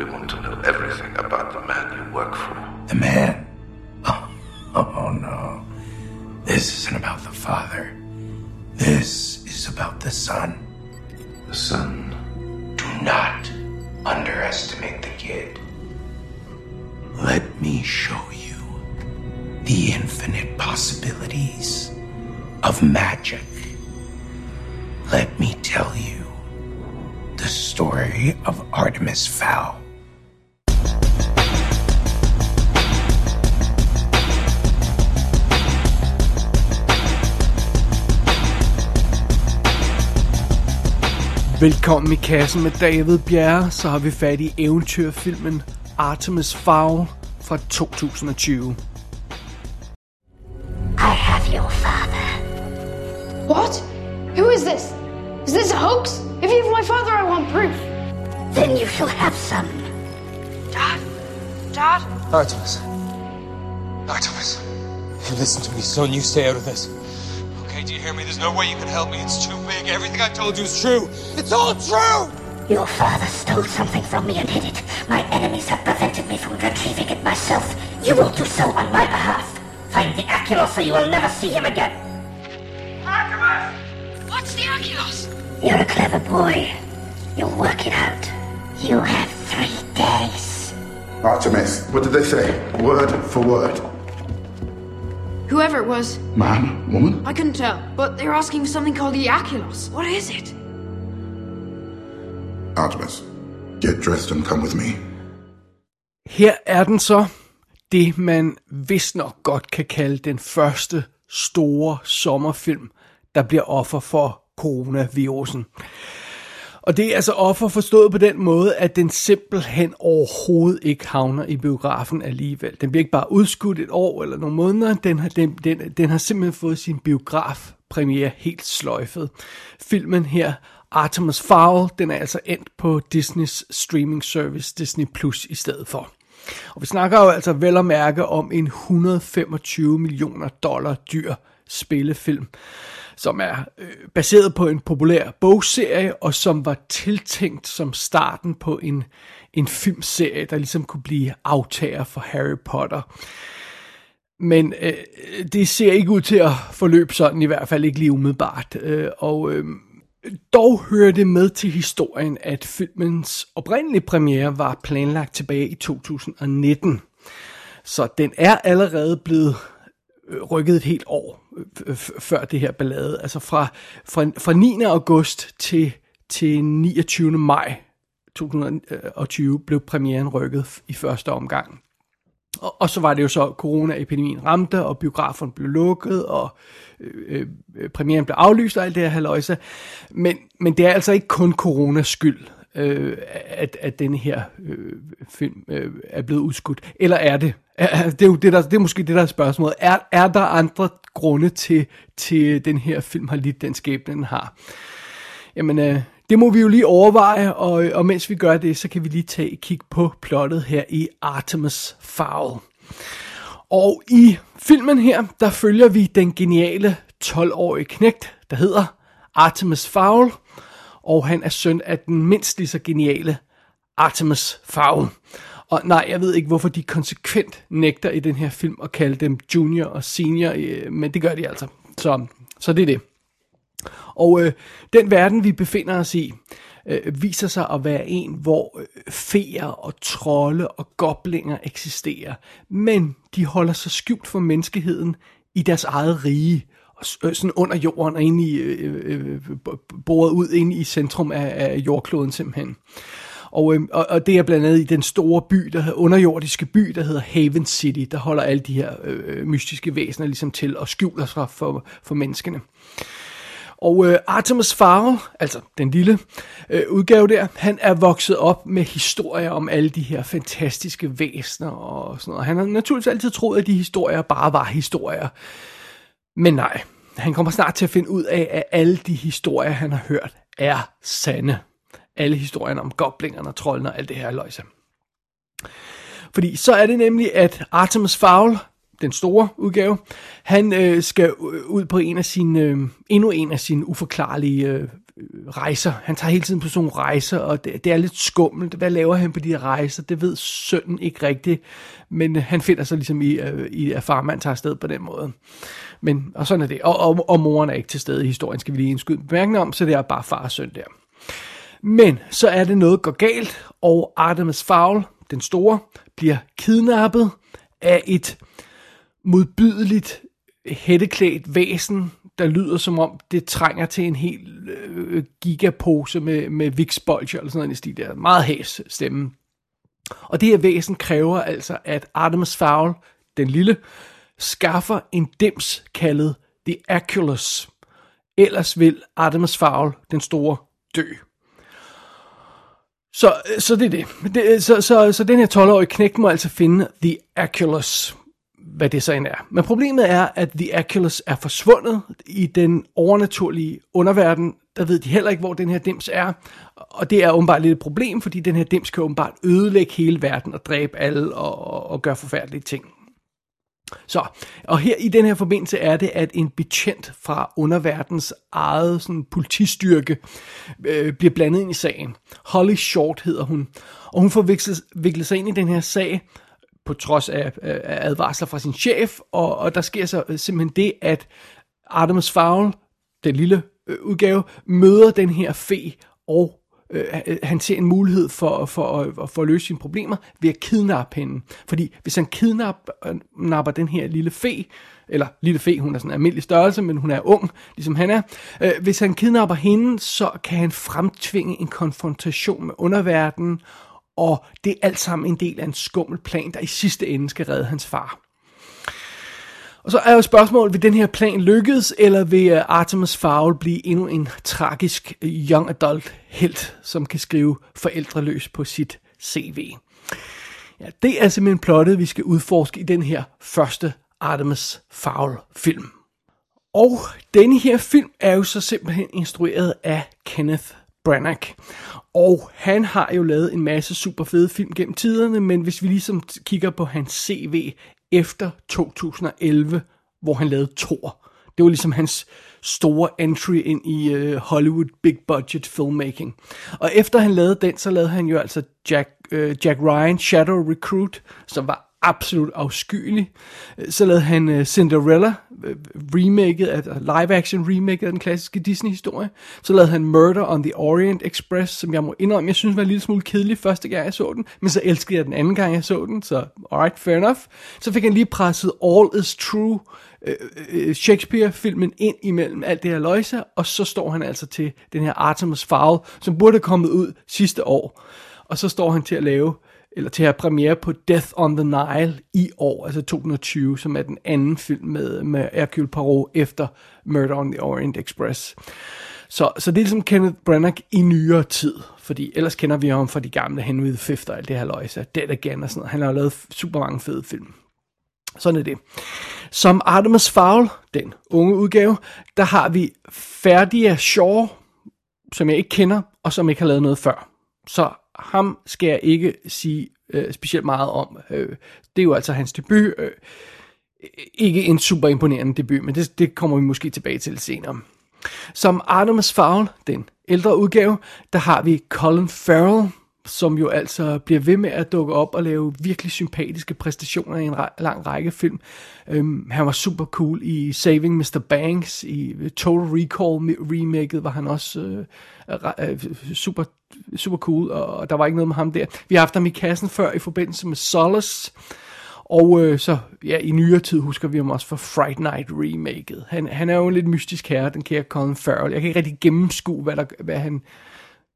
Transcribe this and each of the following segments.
We want to know everything about the man you work for. The man? Oh, oh no. This isn't about the father. This is about the son. The son. Do not underestimate the kid. Let me show you the infinite possibilities of magic. Let me tell you the story of Artemis Fowl. Velkommen i kassen med David Bjerre, så har vi fat i eventyrfilmen Artemis Fowl fra 2020. I have your father. What? Who is this? Is this a hoax? If you have my father, I want proof. Then you shall have some. Dad? Dad? Artemis. Artemis. You listen to me, son. You stay out of this. Okay, do you hear me? There's no way you can help me. It's too big. Everything I told you is true. It's all true! Your father stole something from me and hid it. My enemies have prevented me from retrieving it myself. You will do so on my behalf. Find the Aculos or you will never see him again. Artemis! What's the Aculos? You're a clever boy. You'll work it out. You have three days. Artemis, what did they say? Word for word. Whoever it was, Man, woman? I couldn't tell, but they were asking for something called the Aculos. What is it? Artemis, get dressed and come with me. Her er den så, det man vist nok godt kan kalde den første store sommerfilm, der bliver offer for coronavirusen. Og det er altså offer forstået på den måde, at den simpelthen overhovedet ikke havner i biografen alligevel. Den bliver ikke bare udskudt et år eller nogle måneder, den har, den, den, den har simpelthen fået sin biografpremiere helt sløjfet. Filmen her, Artemis Fowl, den er altså endt på Disneys streaming service Disney Plus i stedet for. Og vi snakker jo altså vel at mærke om en 125 millioner dollar dyr spillefilm, som er øh, baseret på en populær bogserie, og som var tiltænkt som starten på en, en filmserie, der ligesom kunne blive aftager for Harry Potter. Men øh, det ser ikke ud til at forløbe sådan, i hvert fald ikke lige umiddelbart. Øh, og øh, dog hører det med til historien, at filmens oprindelige premiere var planlagt tilbage i 2019. Så den er allerede blevet øh, rykket et helt år Øh, før det her ballade. Altså fra, fra, fra 9. august til, til 29. maj 2020 blev premieren rykket i første omgang. Og, og så var det jo så, coronaepidemien ramte, og biografen blev lukket, og øh, øh, øh, premieren blev aflyst og alt det her haløjse. Men, men det er altså ikke kun coronas skyld, øh, at, at denne her øh, film øh, er blevet udskudt. Eller er det? Er, det, er jo det, der, det er måske det, der er spørgsmålet. Er, er der andre grunde til, til den her film har lidt den skæbne, den har? Jamen, øh, det må vi jo lige overveje, og, og mens vi gør det, så kan vi lige tage et kig på plottet her i Artemis Fowl. Og i filmen her, der følger vi den geniale 12-årige knægt, der hedder Artemis Fowl, og han er søn af den mindst lige så geniale Artemis Fowl. Og nej, jeg ved ikke, hvorfor de konsekvent nægter i den her film at kalde dem junior og senior, øh, men det gør de altså. Så, så det er det. Og øh, den verden, vi befinder os i, øh, viser sig at være en, hvor øh, feer og trolde og goblinger eksisterer. Men de holder sig skjult for menneskeheden i deres eget rige, Øh, sådan under jorden og inde i, øh, øh, øh boret ud ind i centrum af, af jordkloden simpelthen. Og, øh, og, det er blandt andet i den store by, der hedder underjordiske by, der hedder Haven City, der holder alle de her øh, øh mystiske væsener ligesom til og skjuler sig for, for menneskene. Og øh, Artemis Fowl, altså den lille øh, udgave der, han er vokset op med historier om alle de her fantastiske væsener og sådan noget. Han har naturligvis altid troet, at de historier bare var historier. Men nej, han kommer snart til at finde ud af, at alle de historier, han har hørt, er sande. Alle historierne om goblingerne og trollene og alt det her løjse. Fordi så er det nemlig, at Artemis Fowl, den store udgave, han øh, skal ud på en af sine, øh, endnu en af sine uforklarlige øh, rejser. Han tager hele tiden på sådan nogle rejser, og det, det er lidt skummelt. Hvad laver han på de her rejser? Det ved sønnen ikke rigtigt, men han finder sig ligesom i, øh, i at farmand tager afsted på den måde. Men, og sådan er det. Og, og, og moren er ikke til stede i historien, skal vi lige indskyde bemærkning om, så det er bare far og søn der. Men så er det noget går galt, og Artemis Fowl, den store, bliver kidnappet af et modbydeligt hætteklædt væsen, der lyder som om det trænger til en hel øh, gigapose med, med Vicks eller sådan noget i stil der. Meget hæs stemme. Og det her væsen kræver altså, at Artemis Fowl, den lille, skaffer en dims kaldet The Aculus. Ellers vil Artemis Fowl, den store, dø. Så, så det er det. det så, så, så den her 12-årige knægt må altså finde The Aculus hvad det så end er. Men problemet er, at The Aculus er forsvundet i den overnaturlige underverden. Der ved de heller ikke, hvor den her dims er. Og det er åbenbart lidt et problem, fordi den her dims kan åbenbart ødelægge hele verden og dræbe alle og, og, og gøre forfærdelige ting. Så, og her i den her forbindelse er det, at en betjent fra underverdens eget sådan, politistyrke øh, bliver blandet ind i sagen. Holly Short hedder hun, og hun får viklet, viklet sig ind i den her sag, på trods af, af advarsler fra sin chef, og, og der sker så øh, simpelthen det, at Artemis Fowl, den lille øh, udgave, møder den her fe, og Øh, øh, han ser en mulighed for, for, for, for at løse sine problemer ved at kidnappe hende. Fordi hvis han kidnapper øh, den her lille fe, eller lille fe, hun er sådan en almindelig størrelse, men hun er ung, ligesom han er. Øh, hvis han kidnapper hende, så kan han fremtvinge en konfrontation med underverdenen, og det er alt sammen en del af en skummel plan, der i sidste ende skal redde hans far. Og så er jo spørgsmålet, vil den her plan lykkes, eller vil øh, Artemis Fowl blive endnu en tragisk øh, young adult helt, som kan skrive forældreløs på sit CV? Ja, det er simpelthen plottet, vi skal udforske i den her første Artemis Fowl film. Og denne her film er jo så simpelthen instrueret af Kenneth Branagh. Og han har jo lavet en masse super fede film gennem tiderne, men hvis vi ligesom kigger på hans CV efter 2011, hvor han lavede Thor, det var ligesom hans store entry ind i øh, Hollywood big budget filmmaking. Og efter han lavede den, så lavede han jo altså Jack, øh, Jack Ryan Shadow Recruit, som var absolut afskyelig. Så lavede han uh, Cinderella, uh, remaket, af, øh, live action remake af den klassiske Disney-historie. Så lavede han Murder on the Orient Express, som jeg må indrømme, jeg synes var en lille smule kedelig første gang, jeg så den. Men så elskede jeg den anden gang, jeg så den, så alright, fair enough. Så fik han lige presset All is True, uh, Shakespeare-filmen ind imellem alt det her løjse, og så står han altså til den her Artemis Fowl, som burde have kommet ud sidste år. Og så står han til at lave eller til at premiere på Death on the Nile i år, altså 2020, som er den anden film med, med Hercule Poirot efter Murder on the Orient Express. Så, så det er ligesom Kenneth Branagh i nyere tid, fordi ellers kender vi ham fra de gamle Henry V og alt det her løjse, Dead Again og sådan noget. Han har lavet super mange fede film. Sådan er det. Som Artemis Fowl, den unge udgave, der har vi Ferdia Shaw, som jeg ikke kender, og som ikke har lavet noget før. Så ham skal jeg ikke sige øh, specielt meget om. Øh, det er jo altså hans debut. Øh, ikke en super imponerende debut, men det, det kommer vi måske tilbage til senere. Som Artemis Fowl, den ældre udgave, der har vi Colin Farrell, som jo altså bliver ved med at dukke op og lave virkelig sympatiske præstationer i en lang række film. Øhm, han var super cool i Saving Mr. Banks, i øh, Total Recall remaket var han også øh, øh, super, super cool, og der var ikke noget med ham der. Vi har haft ham i kassen før i forbindelse med Solace, og øh, så ja, i nyere tid husker vi ham også for Fright Night remaket. Han, han er jo en lidt mystisk herre, den kære Colin Farrell. Jeg kan ikke rigtig gennemskue, hvad, der, hvad han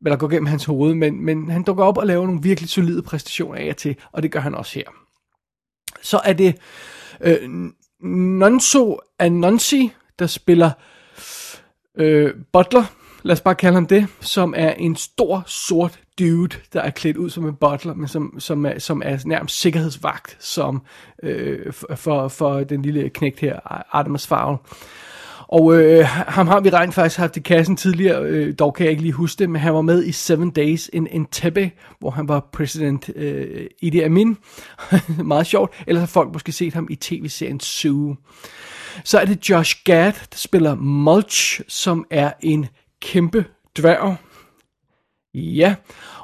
eller der går gennem hans hoved, men, men han dukker op og laver nogle virkelig solide præstationer af og til, og det gør han også her. Så er det øh, Nonso Anonsi, der spiller øh, Butler, lad os bare kalde ham det, som er en stor sort dude, der er klædt ud som en butler, men som, som, er, som er nærmest sikkerhedsvagt som, øh, for, for den lille knægt her, Artemis Fowl. Og øh, ham har vi rent faktisk haft i kassen tidligere, øh, dog kan jeg ikke lige huske det, men han var med i Seven Days in Entebbe, hvor han var præsident øh, Idi Amin. Meget sjovt. Ellers har folk måske set ham i tv-serien Sue. Så er det Josh Gad, der spiller Mulch, som er en kæmpe dværg. Ja,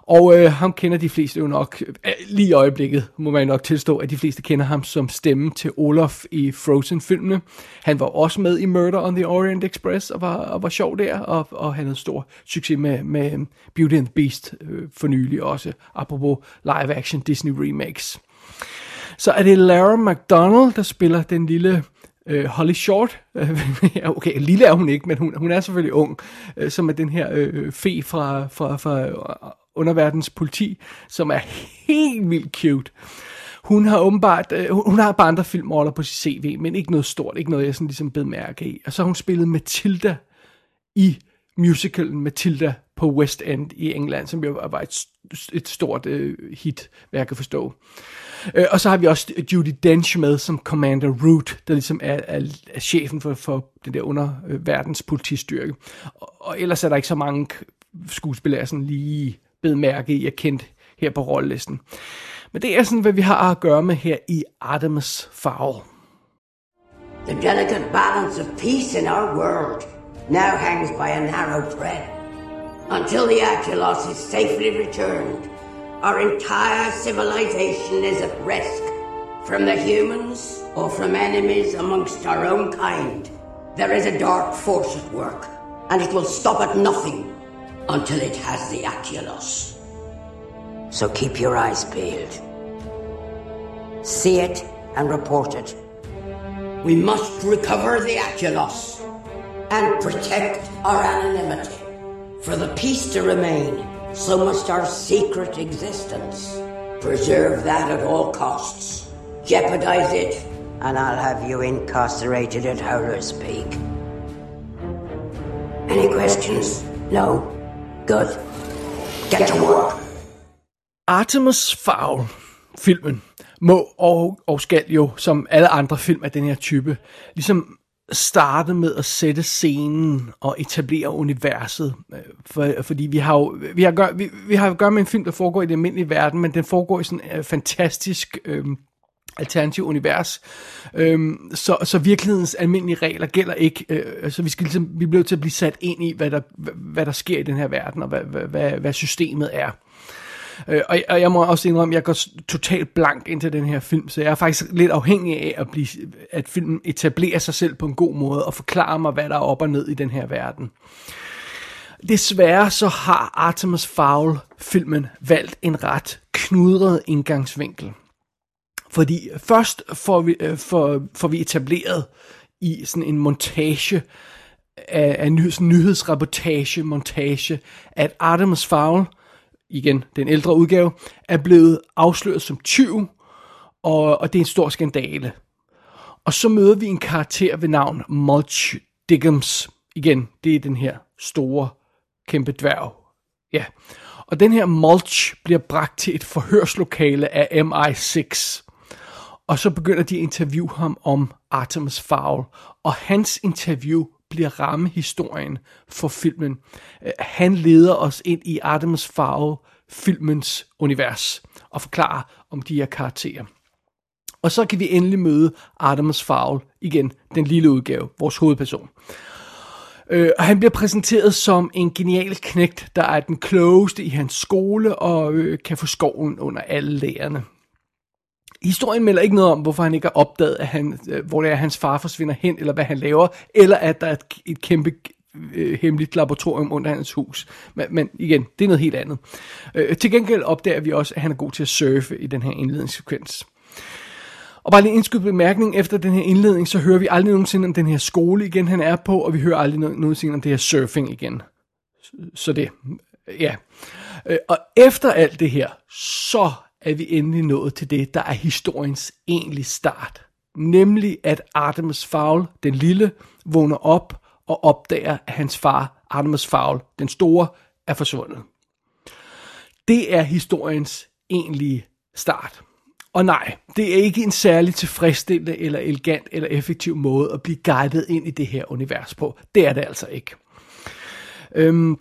og øh, ham kender de fleste jo nok, øh, lige i øjeblikket må man nok tilstå, at de fleste kender ham som stemme til Olaf i Frozen-filmene. Han var også med i Murder on the Orient Express og var, og var sjov der, og, og han havde stor succes med, med Beauty and the Beast øh, for nylig også, apropos live-action Disney remakes. Så er det Lara McDonald, der spiller den lille øh, Holly Short. Okay, lille er hun ikke, men hun, hun er selvfølgelig ung, øh, som er den her øh, fe fra, fra, fra øh, underverdens politi, som er helt vildt cute. Hun har åbenbart, øh, hun har bare andre filmroller på sit CV, men ikke noget stort, ikke noget jeg sådan ligesom bed mærke i. Og så har hun spillet Matilda i musicalen Matilda på West End i England, som jo var et, et stort øh, hit, hvad jeg kan forstå. Øh, og så har vi også Judy Dench med som Commander Root, der ligesom er, er, er chefen for, for den der underverdens politistyrke. Og, og ellers er der ikke så mange skuespillere, sådan lige bed mærke i, er kendt her på rollelisten. Men det er sådan, hvad vi har at gøre med her i Artemis Fowl. The delicate balance of peace in our world now hangs by a narrow thread. Until the Achelos is safely returned, our entire civilization is at risk. From the humans or from enemies amongst our own kind, there is a dark force at work, and it will stop at nothing until it has the Achelos. So keep your eyes peeled. See it and report it. We must recover the Achelos and protect our anonymity. For the peace to remain, so must our secret existence. Preserve that at all costs. Jeopardize it, and I'll have you incarcerated at Howler's Peak. Any questions? No? Good. Get to work. Artemis Fowl, filmen, må og, og skal jo, som alle andre film af den her type, ligesom starte med at sætte scenen og etablere universet. For, fordi vi har jo vi har, gør, vi, vi har at gøre med en film, der foregår i den almindelige verden, men den foregår i sådan en fantastisk øh, alternativ univers. Øhm, så, så virkelighedens almindelige regler gælder ikke. Øh, så vi skal ligesom, vi bliver til at blive sat ind i, hvad der, hvad, hvad der sker i den her verden, og hvad, hvad, hvad, hvad systemet er. Øh, og, og jeg må også indrømme, at jeg går totalt blank ind til den her film, så jeg er faktisk lidt afhængig af, at, blive, at filmen etablerer sig selv på en god måde, og forklarer mig, hvad der er op og ned i den her verden. Desværre så har Artemis Fowl-filmen valgt en ret knudret indgangsvinkel. Fordi først får vi, øh, får, får vi etableret i sådan en montage af, af ny, nyhedsreportage, montage, at Artemis Fowl, igen den ældre udgave, er blevet afsløret som tyv, og, og det er en stor skandale. Og så møder vi en karakter ved navn Mulch Diggums. Igen, det er den her store, kæmpe dværg. Ja. Og den her Mulch bliver bragt til et forhørslokale af MI6. Og så begynder de at interviewe ham om Artemis Fowl. Og hans interview bliver rammehistorien for filmen. Øh, han leder os ind i Artemis Fowl filmens univers og forklarer om de her karakterer. Og så kan vi endelig møde Artemis Fowl, igen den lille udgave, vores hovedperson. Øh, og han bliver præsenteret som en genial knægt, der er den klogeste i hans skole og øh, kan få skoven under alle lærerne. Historien melder ikke noget om, hvorfor han ikke har opdaget, at han, øh, hvor det er, hans far forsvinder hen, eller hvad han laver, eller at der er et, et kæmpe øh, hemmeligt laboratorium under hans hus. Men, men igen, det er noget helt andet. Øh, til gengæld opdager vi også, at han er god til at surfe i den her indledningssekvens. Og bare lige en indskudt bemærkning, efter den her indledning, så hører vi aldrig nogensinde om den her skole igen, han er på, og vi hører aldrig nogensinde om det her surfing igen. Så det, ja. Øh, og efter alt det her, så er vi endelig nået til det, der er historiens egentlige start. Nemlig at Artemis Fowl, den lille, vågner op og opdager, at hans far, Artemis Fowl, den store, er forsvundet. Det er historiens egentlige start. Og nej, det er ikke en særlig tilfredsstillende eller elegant eller effektiv måde at blive guidet ind i det her univers på. Det er det altså ikke. Øhm,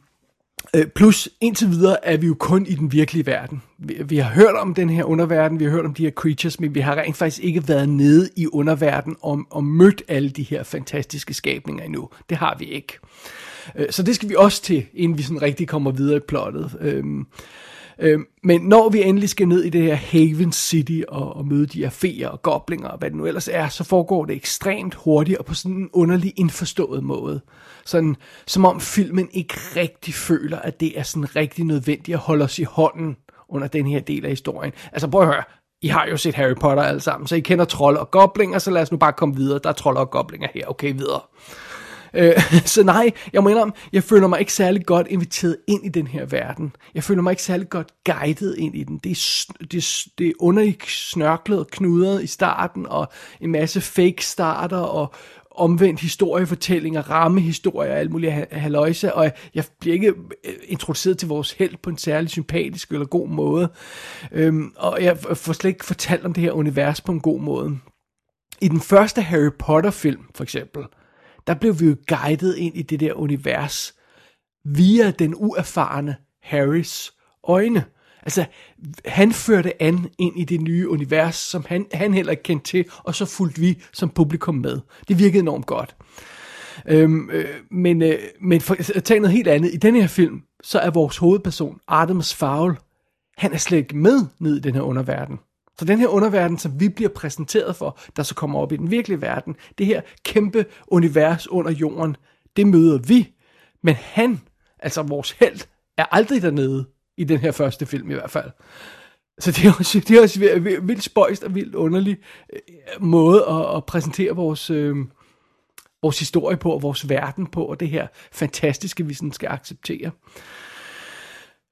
Øh, plus, indtil videre er vi jo kun i den virkelige verden. Vi, vi har hørt om den her underverden, vi har hørt om de her creatures, men vi har rent faktisk ikke været nede i underverden og, og mødt alle de her fantastiske skabninger endnu. Det har vi ikke. Øh, så det skal vi også til, inden vi sådan rigtig kommer videre i plottet. Øh, men når vi endelig skal ned i det her Haven City og, og møde de her feer og goblinger og hvad det nu ellers er, så foregår det ekstremt hurtigt og på sådan en underlig indforstået måde. Sådan, som om filmen ikke rigtig føler, at det er sådan rigtig nødvendigt at holde os i hånden under den her del af historien. Altså prøv at høre, I har jo set Harry Potter alle sammen, så I kender trold og goblinger, så lad os nu bare komme videre. Der er trold og goblinger her, okay, videre. Øh, så nej, jeg må indrømme, jeg føler mig ikke særlig godt inviteret ind i den her verden. Jeg føler mig ikke særlig godt guidet ind i den. Det er, det, det er under snørklet og knudret i starten, og en masse fake starter, og omvendt historiefortællinger, rammehistorier og alt muligt haløjse, og jeg bliver ikke øh, introduceret til vores held på en særlig sympatisk eller god måde. Øhm, og jeg får slet ikke fortalt om det her univers på en god måde. I den første Harry Potter film, for eksempel, der blev vi jo guidet ind i det der univers via den uerfarne Harrys øjne. Altså, han førte an ind i det nye univers, som han, han heller ikke kendte til, og så fulgte vi som publikum med. Det virkede enormt godt. Øhm, øh, men øh, men for altså, at tage noget helt andet, i den her film, så er vores hovedperson, Artemis Fowl, han er slet ikke med ned i den her underverden. Så den her underverden, som vi bliver præsenteret for, der så kommer op i den virkelige verden, det her kæmpe univers under jorden, det møder vi. Men han, altså vores held, er aldrig dernede i den her første film i hvert fald. Så det er også, det er også vildt spøjst og vildt underlig øh, måde at, at præsentere vores, øh, vores historie på, og vores verden på, og det her fantastiske, vi sådan skal acceptere.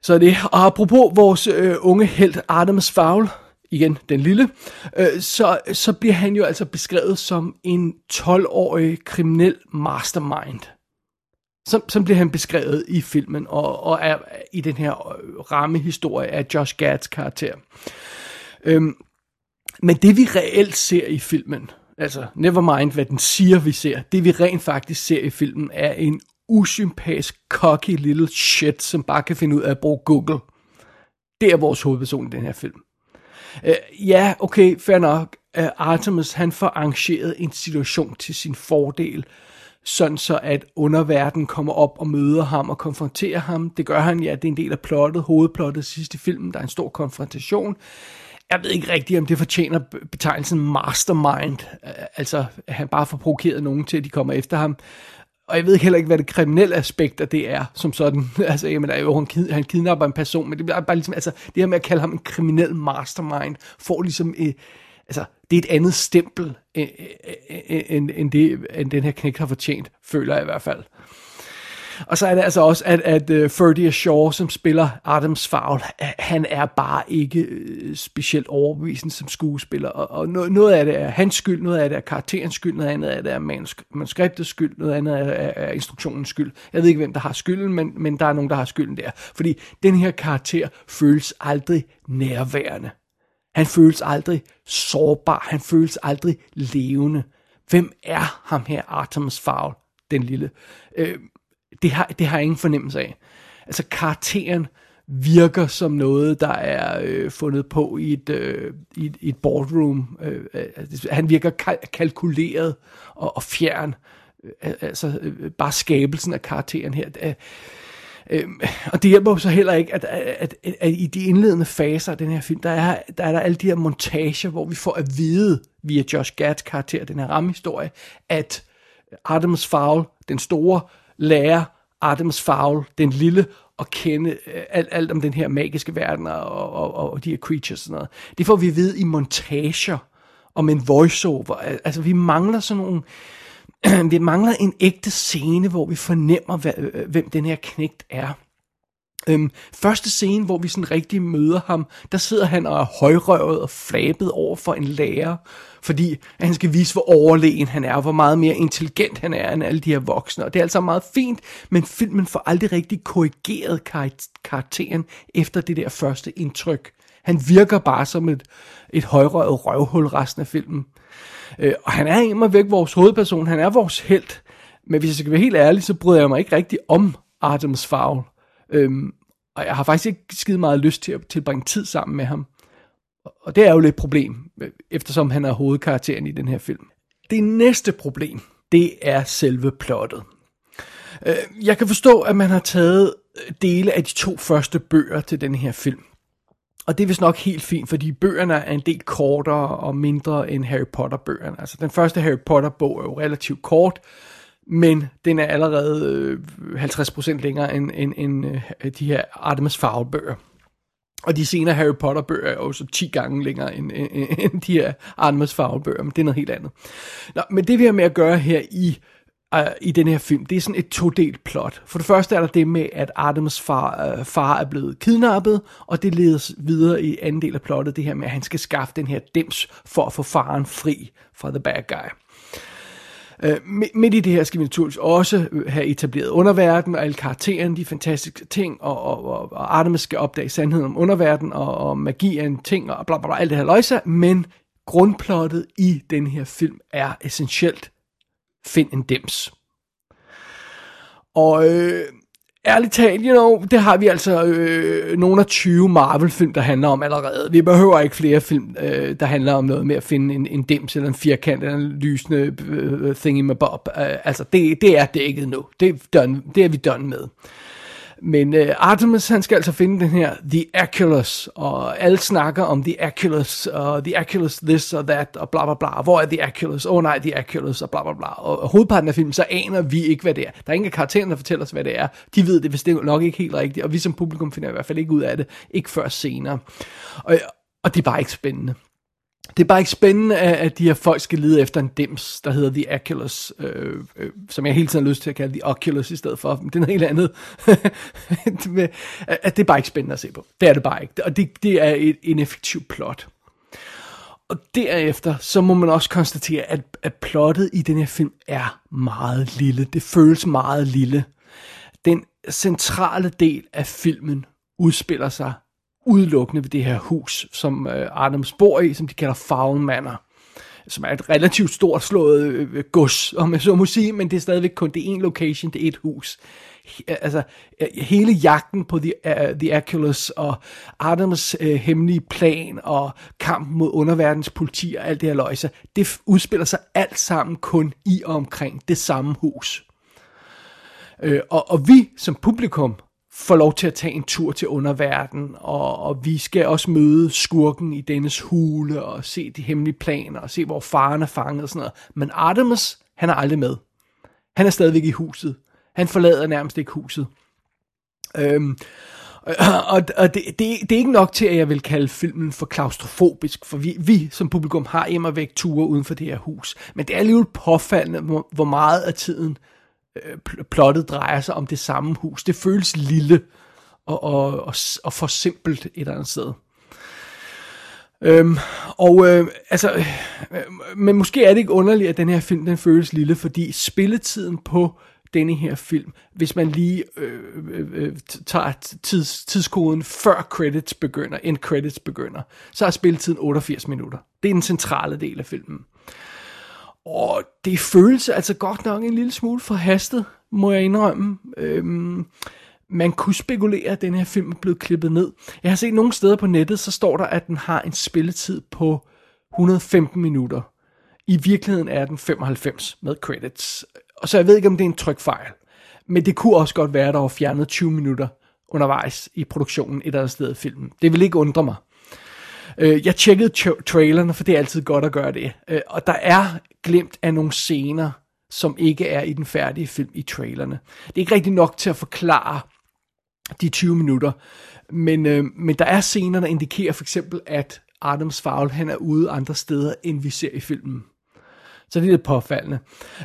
Så det, og apropos vores øh, unge held Artemis Fowl, igen den lille, øh, så, så bliver han jo altså beskrevet som en 12-årig kriminel mastermind. Som, som bliver han beskrevet i filmen, og, og er i den her øh, rammehistorie af Josh Gads karakter. Øhm, men det vi reelt ser i filmen, altså never mind hvad den siger vi ser, det vi rent faktisk ser i filmen er en usympatisk, cocky little shit, som bare kan finde ud af at bruge Google. Det er vores hovedperson i den her film. Uh, ja, okay, fair nok. Uh, Artemis, han får arrangeret en situation til sin fordel, sådan så at underverden kommer op og møder ham og konfronterer ham. Det gør han, ja, det er en del af plottet, hovedplottet sidste film, der er en stor konfrontation. Jeg ved ikke rigtigt, om det fortjener betegnelsen mastermind, øh, altså at han bare får provokeret nogen til, at de kommer efter ham. Og jeg ved heller ikke, hvad det kriminelle aspekt af det er, som sådan. Altså, jamen, er jo, han, kid, han kidnapper en person, men det er bare ligesom, altså, det her med at kalde ham en kriminel mastermind, får ligesom, øh, altså, det er et andet stempel, end, end, end, det, end den her knægt har fortjent, føler jeg i hvert fald. Og så er det altså også, at, at uh, Ferdy Shaw, som spiller Adams Fowl, han er bare ikke uh, specielt overbevisende som skuespiller. Og, og noget, noget af det er hans skyld, noget af det er karakterens skyld, noget andet af det er manuskriptets skyld, noget andet er, er, er instruktionens skyld. Jeg ved ikke, hvem der har skylden, men, men der er nogen, der har skylden der. Fordi den her karakter føles aldrig nærværende. Han føles aldrig sårbar. Han føles aldrig levende. Hvem er ham her, Artemis Fowl, den lille? Øh, det, har, det har jeg ingen fornemmelse af. Altså karakteren virker som noget, der er øh, fundet på i et, øh, i et, i et boardroom. Øh, han virker kal- kalkuleret og, og fjern. Øh, altså øh, bare skabelsen af karakteren her. Øh, Øh, og det hjælper jo så heller ikke, at, at, at, at i de indledende faser af den her film, der er, der er der alle de her montager, hvor vi får at vide via Josh Gads karakter, den her rammehistorie, at Artemis Fowl, den store, lærer Artemis Fowl, den lille, at kende øh, alt, alt om den her magiske verden og, og, og, og de her creatures og sådan noget. Det får vi at vide i montager og med en voiceover. Altså, vi mangler sådan nogle vi mangler en ægte scene, hvor vi fornemmer, hvad, øh, øh, hvem den her knægt er. Øhm, første scene, hvor vi sådan rigtig møder ham, der sidder han og er højrøvet og flabet over for en lærer, fordi han skal vise, hvor overlegen han er, og hvor meget mere intelligent han er end alle de her voksne. Og det er altså meget fint, men filmen får aldrig rigtig korrigeret kar- karakteren efter det der første indtryk. Han virker bare som et, et højrøvet røvhul resten af filmen. Øh, og han er immer væk vores hovedperson, han er vores held. Men hvis jeg skal være helt ærlig, så bryder jeg mig ikke rigtig om Artemis Fowl. Øhm, og jeg har faktisk ikke skide meget lyst til at tilbringe tid sammen med ham. Og det er jo lidt et problem, eftersom han er hovedkarakteren i den her film. Det næste problem, det er selve plottet. Øh, jeg kan forstå, at man har taget dele af de to første bøger til den her film. Og det er vist nok helt fint, fordi bøgerne er en del kortere og mindre end Harry Potter-bøgerne. Altså den første Harry Potter-bog er jo relativt kort, men den er allerede øh, 50% længere end, end, end øh, de her Artemis Fowl-bøger. Og de senere Harry Potter-bøger er jo så 10 gange længere end, end, end de her Artemis Fowl-bøger, men det er noget helt andet. Nå, men det vi har med at gøre her i Øh, i den her film, det er sådan et todelt plot. For det første er der det med, at Artemis far, øh, far er blevet kidnappet, og det leder videre i anden del af plottet, det her med, at han skal skaffe den her dims for at få faren fri fra the bad guy. Øh, midt i det her skal vi naturligvis også øh, have etableret underverden og alle karaktererne, de fantastiske ting, og, og, og, og Artemis skal opdage sandheden om underverden, og, og magi er en ting, og bla bla bla, alt det her løjser, men grundplottet i den her film er essentielt find en dims. Og øh, ærligt talt, you know, det har vi altså øh, nogle af 20 Marvel-film, der handler om allerede. Vi behøver ikke flere film, øh, der handler om noget med at finde en, en dims eller en firkant eller en lysende øh, øh thingy med bob. Øh, altså, det, det er dækket nu. Det er, done, det er vi done med. Men øh, Artemis, han skal altså finde den her The Aculus, og alle snakker om The Aculus, og The Aculus this og that, og bla bla bla. Hvor er The Aculus? Åh oh, nej, The Aculus, og bla bla bla. Og hovedparten af filmen, så aner vi ikke, hvad det er. Der er ingen af karaktererne, der fortæller os, hvad det er. De ved det, hvis det er nok ikke helt rigtigt, og vi som publikum finder i hvert fald ikke ud af det, ikke før senere. Og, og det er bare ikke spændende det er bare ikke spændende, at de her folk skal lede efter en dims, der hedder The Oculus, øh, øh, som jeg hele tiden har lyst til at kalde The Oculus i stedet for, men det er noget helt andet. at det er bare ikke spændende at se på. Det er det bare ikke. Og det, det er et ineffektivt plot. Og derefter, så må man også konstatere, at, at plottet i den her film er meget lille. Det føles meget lille. Den centrale del af filmen udspiller sig udelukkende ved det her hus, som øh, Adams bor i, som de kalder Foul Manor som er et relativt stort slået øh, gods, om jeg så må sige, men det er stadigvæk kun det ene location, det er et hus. Øh, altså, øh, hele jagten på The, uh, the Aculus og Adams uh, hemmelige plan og kampen mod underverdens politi og alt det her løjse, det udspiller sig alt sammen kun i og omkring det samme hus. Uh, og, og vi som publikum får lov til at tage en tur til underverdenen, og, og vi skal også møde skurken i dennes hule, og se de hemmelige planer, og se, hvor faren er fanget og sådan noget. Men Artemis, han er aldrig med. Han er stadigvæk i huset. Han forlader nærmest ikke huset. Øhm, og, og det, det, det er ikke nok til, at jeg vil kalde filmen for klaustrofobisk, for vi, vi som publikum har immer væk ture uden for det her hus. Men det er alligevel påfaldende, hvor, hvor meget af tiden øh, Øh, plottet drejer sig om det samme hus. Det føles lille og, og, og, og for simpelt et eller andet sted. Øhm, og øh, altså, øh, men måske er det ikke underligt, at den her film den føles lille, fordi spilletiden på denne her film, hvis man lige øh, øh, øh tager tids, tidskoden før credits begynder, end credits begynder, så er spilletiden 88 minutter. Det er den centrale del af filmen. Og det føles altså godt nok en lille smule forhastet, må jeg indrømme. Øhm, man kunne spekulere, at den her film er blevet klippet ned. Jeg har set nogle steder på nettet, så står der, at den har en spilletid på 115 minutter. I virkeligheden er den 95 med credits. Og så jeg ved ikke, om det er en trykfejl. Men det kunne også godt være, at der var fjernet 20 minutter undervejs i produktionen et eller andet sted af filmen. Det vil ikke undre mig. Øh, jeg tjekkede tra- trailerne, for det er altid godt at gøre det. Øh, og der er glemt af nogle scener, som ikke er i den færdige film i trailerne. Det er ikke rigtig nok til at forklare de 20 minutter, men, øh, men der er scener, der indikerer for eksempel, at Adams Fowl han er ude andre steder, end vi ser i filmen. Så det er lidt påfaldende.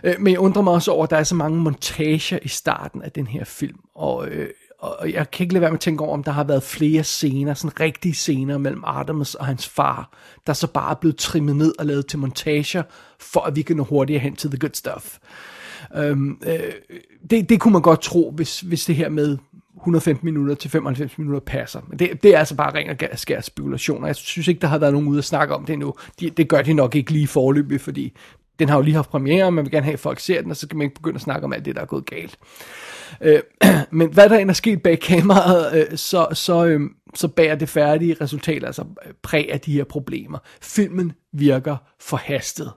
Øh, men jeg undrer mig også over, at der er så mange montager i starten af den her film. Og øh, og jeg kan ikke lade være med at tænke over, om der har været flere scener, sådan rigtige scener mellem Artemis og hans far, der så bare er blevet trimmet ned og lavet til montager, for at vi kan nå hurtigere hen til the good stuff. Øhm, øh, det, det kunne man godt tro, hvis, hvis det her med 115 minutter til 95 minutter passer. Men det, det er altså bare ren og skær spekulationer. Jeg synes ikke, der har været nogen ude at snakke om det endnu. De, det gør de nok ikke lige forløbig, fordi den har jo lige haft premiere, og man vil gerne have, at folk ser den, og så kan man ikke begynde at snakke om alt det, der er gået galt. Øh, men hvad der end er sket bag kameraet, øh, så, så, øh, så bærer det færdige resultat altså øh, præg af de her problemer. Filmen virker forhastet.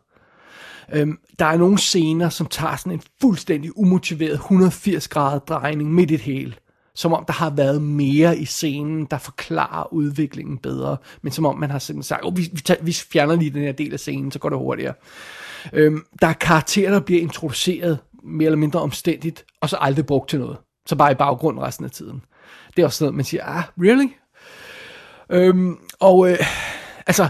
Øhm, der er nogle scener, som tager sådan en fuldstændig umotiveret 180 grader drejning midt i det hele. Som om der har været mere i scenen, der forklarer udviklingen bedre. Men som om man har simpelthen sagt, oh, vi, vi, tager, vi fjerner lige den her del af scenen, så går det hurtigere. Øhm, der er karakterer, der bliver introduceret mere eller mindre omstændigt, og så aldrig brugt til noget. Så bare i baggrunden resten af tiden. Det er også noget, man siger, ah, really? Øhm, og øh, altså,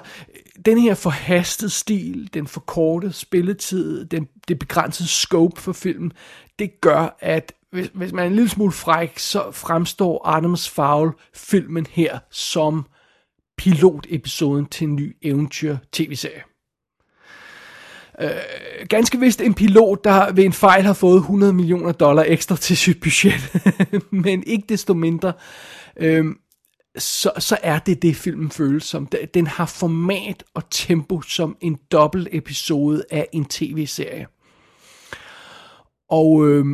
den her forhastede stil, den forkortede spilletid, den, det begrænsede scope for filmen, det gør, at hvis, hvis man er en lille smule fræk, så fremstår Adams Fowl filmen her som pilotepisoden til en ny eventyr tv-serie. Øh, ganske vist en pilot, der ved en fejl har fået 100 millioner dollar ekstra til sit budget. Men ikke desto mindre, øh, så, så er det det, filmen føles som. Den har format og tempo som en dobbelt episode af en tv-serie. Og øh,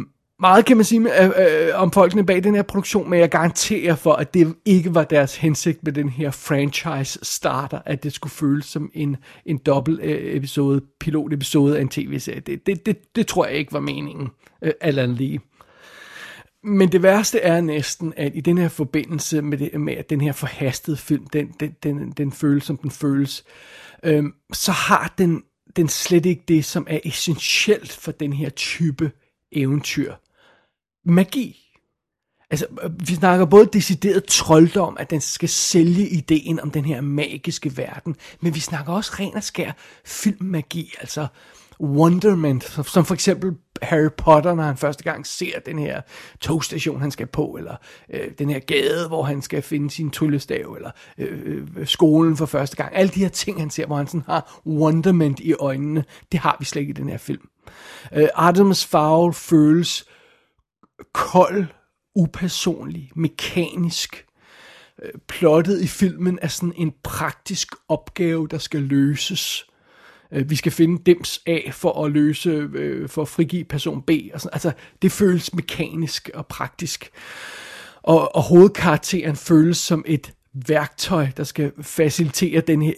meget kan man sige øh, øh, om folkene bag den her produktion, men jeg garanterer for, at det ikke var deres hensigt med den her franchise starter, at det skulle føles som en, en dobbelt øh, episode, pilot episode af en tv-serie. Det, det, det, det tror jeg ikke var meningen, øh, eller lige. Men det værste er næsten, at i den her forbindelse med, det, med at den her forhastede film, den, den, den, den føles, som den føles, øh, så har den, den slet ikke det, som er essentielt for den her type eventyr magi. Altså, øh, vi snakker både decideret trolddom, at den skal sælge ideen om den her magiske verden, men vi snakker også ren og skær filmmagi, altså wonderment, som for eksempel Harry Potter, når han første gang ser den her togstation, han skal på, eller øh, den her gade, hvor han skal finde sin tryllestav, eller øh, øh, skolen for første gang. Alle de her ting, han ser, hvor han sådan har wonderment i øjnene, det har vi slet ikke i den her film. Øh, Artemis Fowl føles kold, upersonlig, mekanisk. Øh, plottet i filmen er sådan en praktisk opgave, der skal løses. Øh, vi skal finde dems A for at løse, øh, for at frigive person B. Og sådan. Altså, det føles mekanisk og praktisk. Og, og hovedkarakteren føles som et værktøj, der skal facilitere den her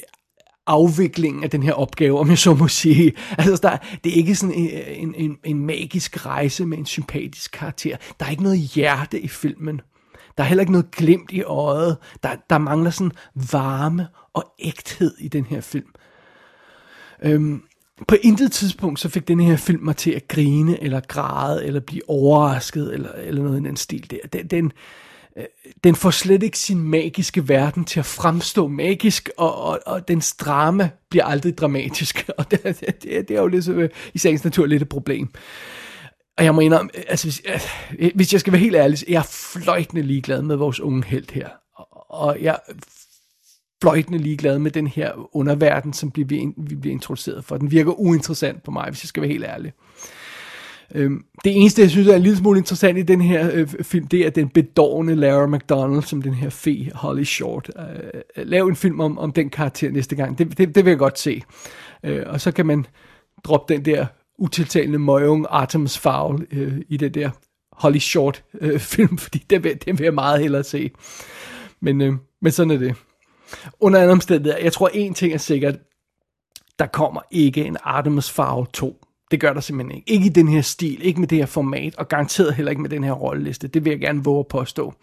afviklingen af den her opgave, om jeg så må sige. Altså, der, det er ikke sådan øh, en, en, en magisk rejse med en sympatisk karakter. Der er ikke noget hjerte i filmen. Der er heller ikke noget glimt i øjet. Der, der mangler sådan varme og ægthed i den her film. Øhm, på intet tidspunkt så fik den her film mig til at grine, eller græde, eller blive overrasket, eller, eller noget i den stil der. Den, den, Øh, den får slet ikke sin magiske verden til at fremstå magisk, og, og, og dens drama bliver aldrig dramatisk, og det, det, det er jo ligesom, i sagens natur lidt et problem. Og jeg må indrømme, altså hvis, øh, hvis jeg skal være helt ærlig, jeg er fløjtende ligeglad med vores unge held her. Og jeg er fløjtende ligeglad med den her underverden, som bliver, vi bliver introduceret for. Den virker uinteressant på mig, hvis jeg skal være helt ærlig. Øhm, det eneste, jeg synes er en lille smule interessant i den her øh, film, det er den bedårende Lara McDonald, som den her fe Holly Short. Øh, øh, lav en film om, om den karakter næste gang. Det, det, det vil jeg godt se. Øh, og så kan man droppe den der utiltalende møgung Artemis Fowl øh, i den der Holly Short øh, film, fordi det vil, det vil jeg meget hellere se. Men, øh, men sådan er det. Under andre omstændigheder, jeg tror en ting er sikkert, der kommer ikke en Artemis Fowl 2. Det gør der simpelthen ikke. Ikke i den her stil, ikke med det her format, og garanteret heller ikke med den her rolleliste. Det vil jeg gerne våge at påstå.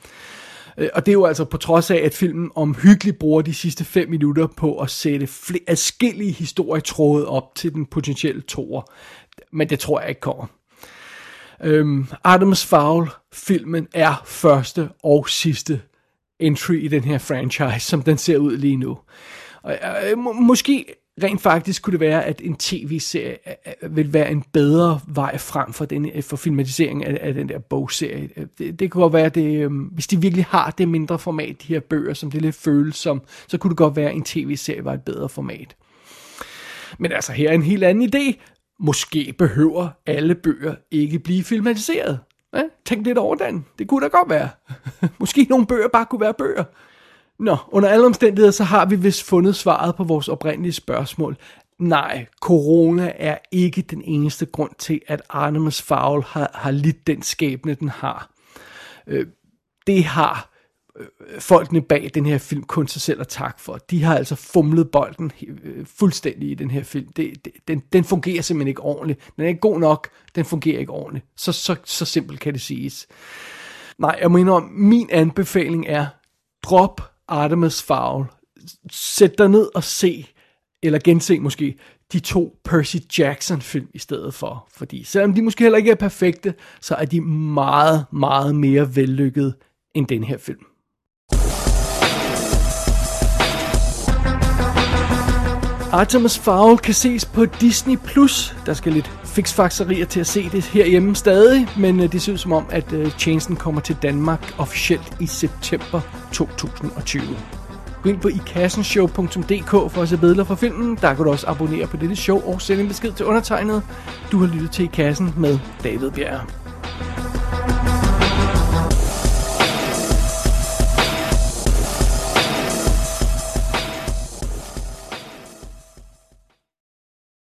Øh, og det er jo altså på trods af, at filmen omhyggeligt bruger de sidste 5 minutter på at sætte flere adskillige historietråde op til den potentielle toer. Men det tror jeg ikke kommer. Øhm, Adams Fowl-filmen er første og sidste entry i den her franchise, som den ser ud lige nu. Og, øh, må, måske rent faktisk kunne det være, at en tv-serie øh, øh, vil være en bedre vej frem for, den, øh, for filmatisering af, af den der bogserie. Det, det kunne godt være, at det, øhm, hvis de virkelig har det mindre format, de her bøger, som det lidt føles som, så kunne det godt være, at en tv-serie var et bedre format. Men altså, her er en helt anden idé. Måske behøver alle bøger ikke blive filmatiseret. Ja, tænk lidt over den. Det kunne da godt være. Måske nogle bøger bare kunne være bøger. Nå, under alle omstændigheder, så har vi vist fundet svaret på vores oprindelige spørgsmål. Nej, corona er ikke den eneste grund til, at Artemis Fowl har, har lidt den skæbne, den har. Øh, det har øh, folkene bag den her film kun sig selv at tak for. De har altså fumlet bolden øh, fuldstændig i den her film. Det, det, den, den fungerer simpelthen ikke ordentligt. Den er ikke god nok, den fungerer ikke ordentligt. Så, så, så simpelt kan det siges. Nej, jeg mener, min anbefaling er, drop Artemis Fowl. Sæt dig ned og se, eller gense måske, de to Percy Jackson film i stedet for. Fordi selvom de måske heller ikke er perfekte, så er de meget, meget mere vellykkede end den her film. Artemis Fowl kan ses på Disney+. Plus. Der skal lidt fiksfakserier til at se det herhjemme stadig, men øh, det ser ud som om, at uh, tjenesten kommer til Danmark officielt i september 2020. Gå ind på ikassenshow.dk for at se billeder fra filmen. Der kan du også abonnere på dette show og sende en besked til undertegnet. Du har lyttet til I Kassen med David Bjerg.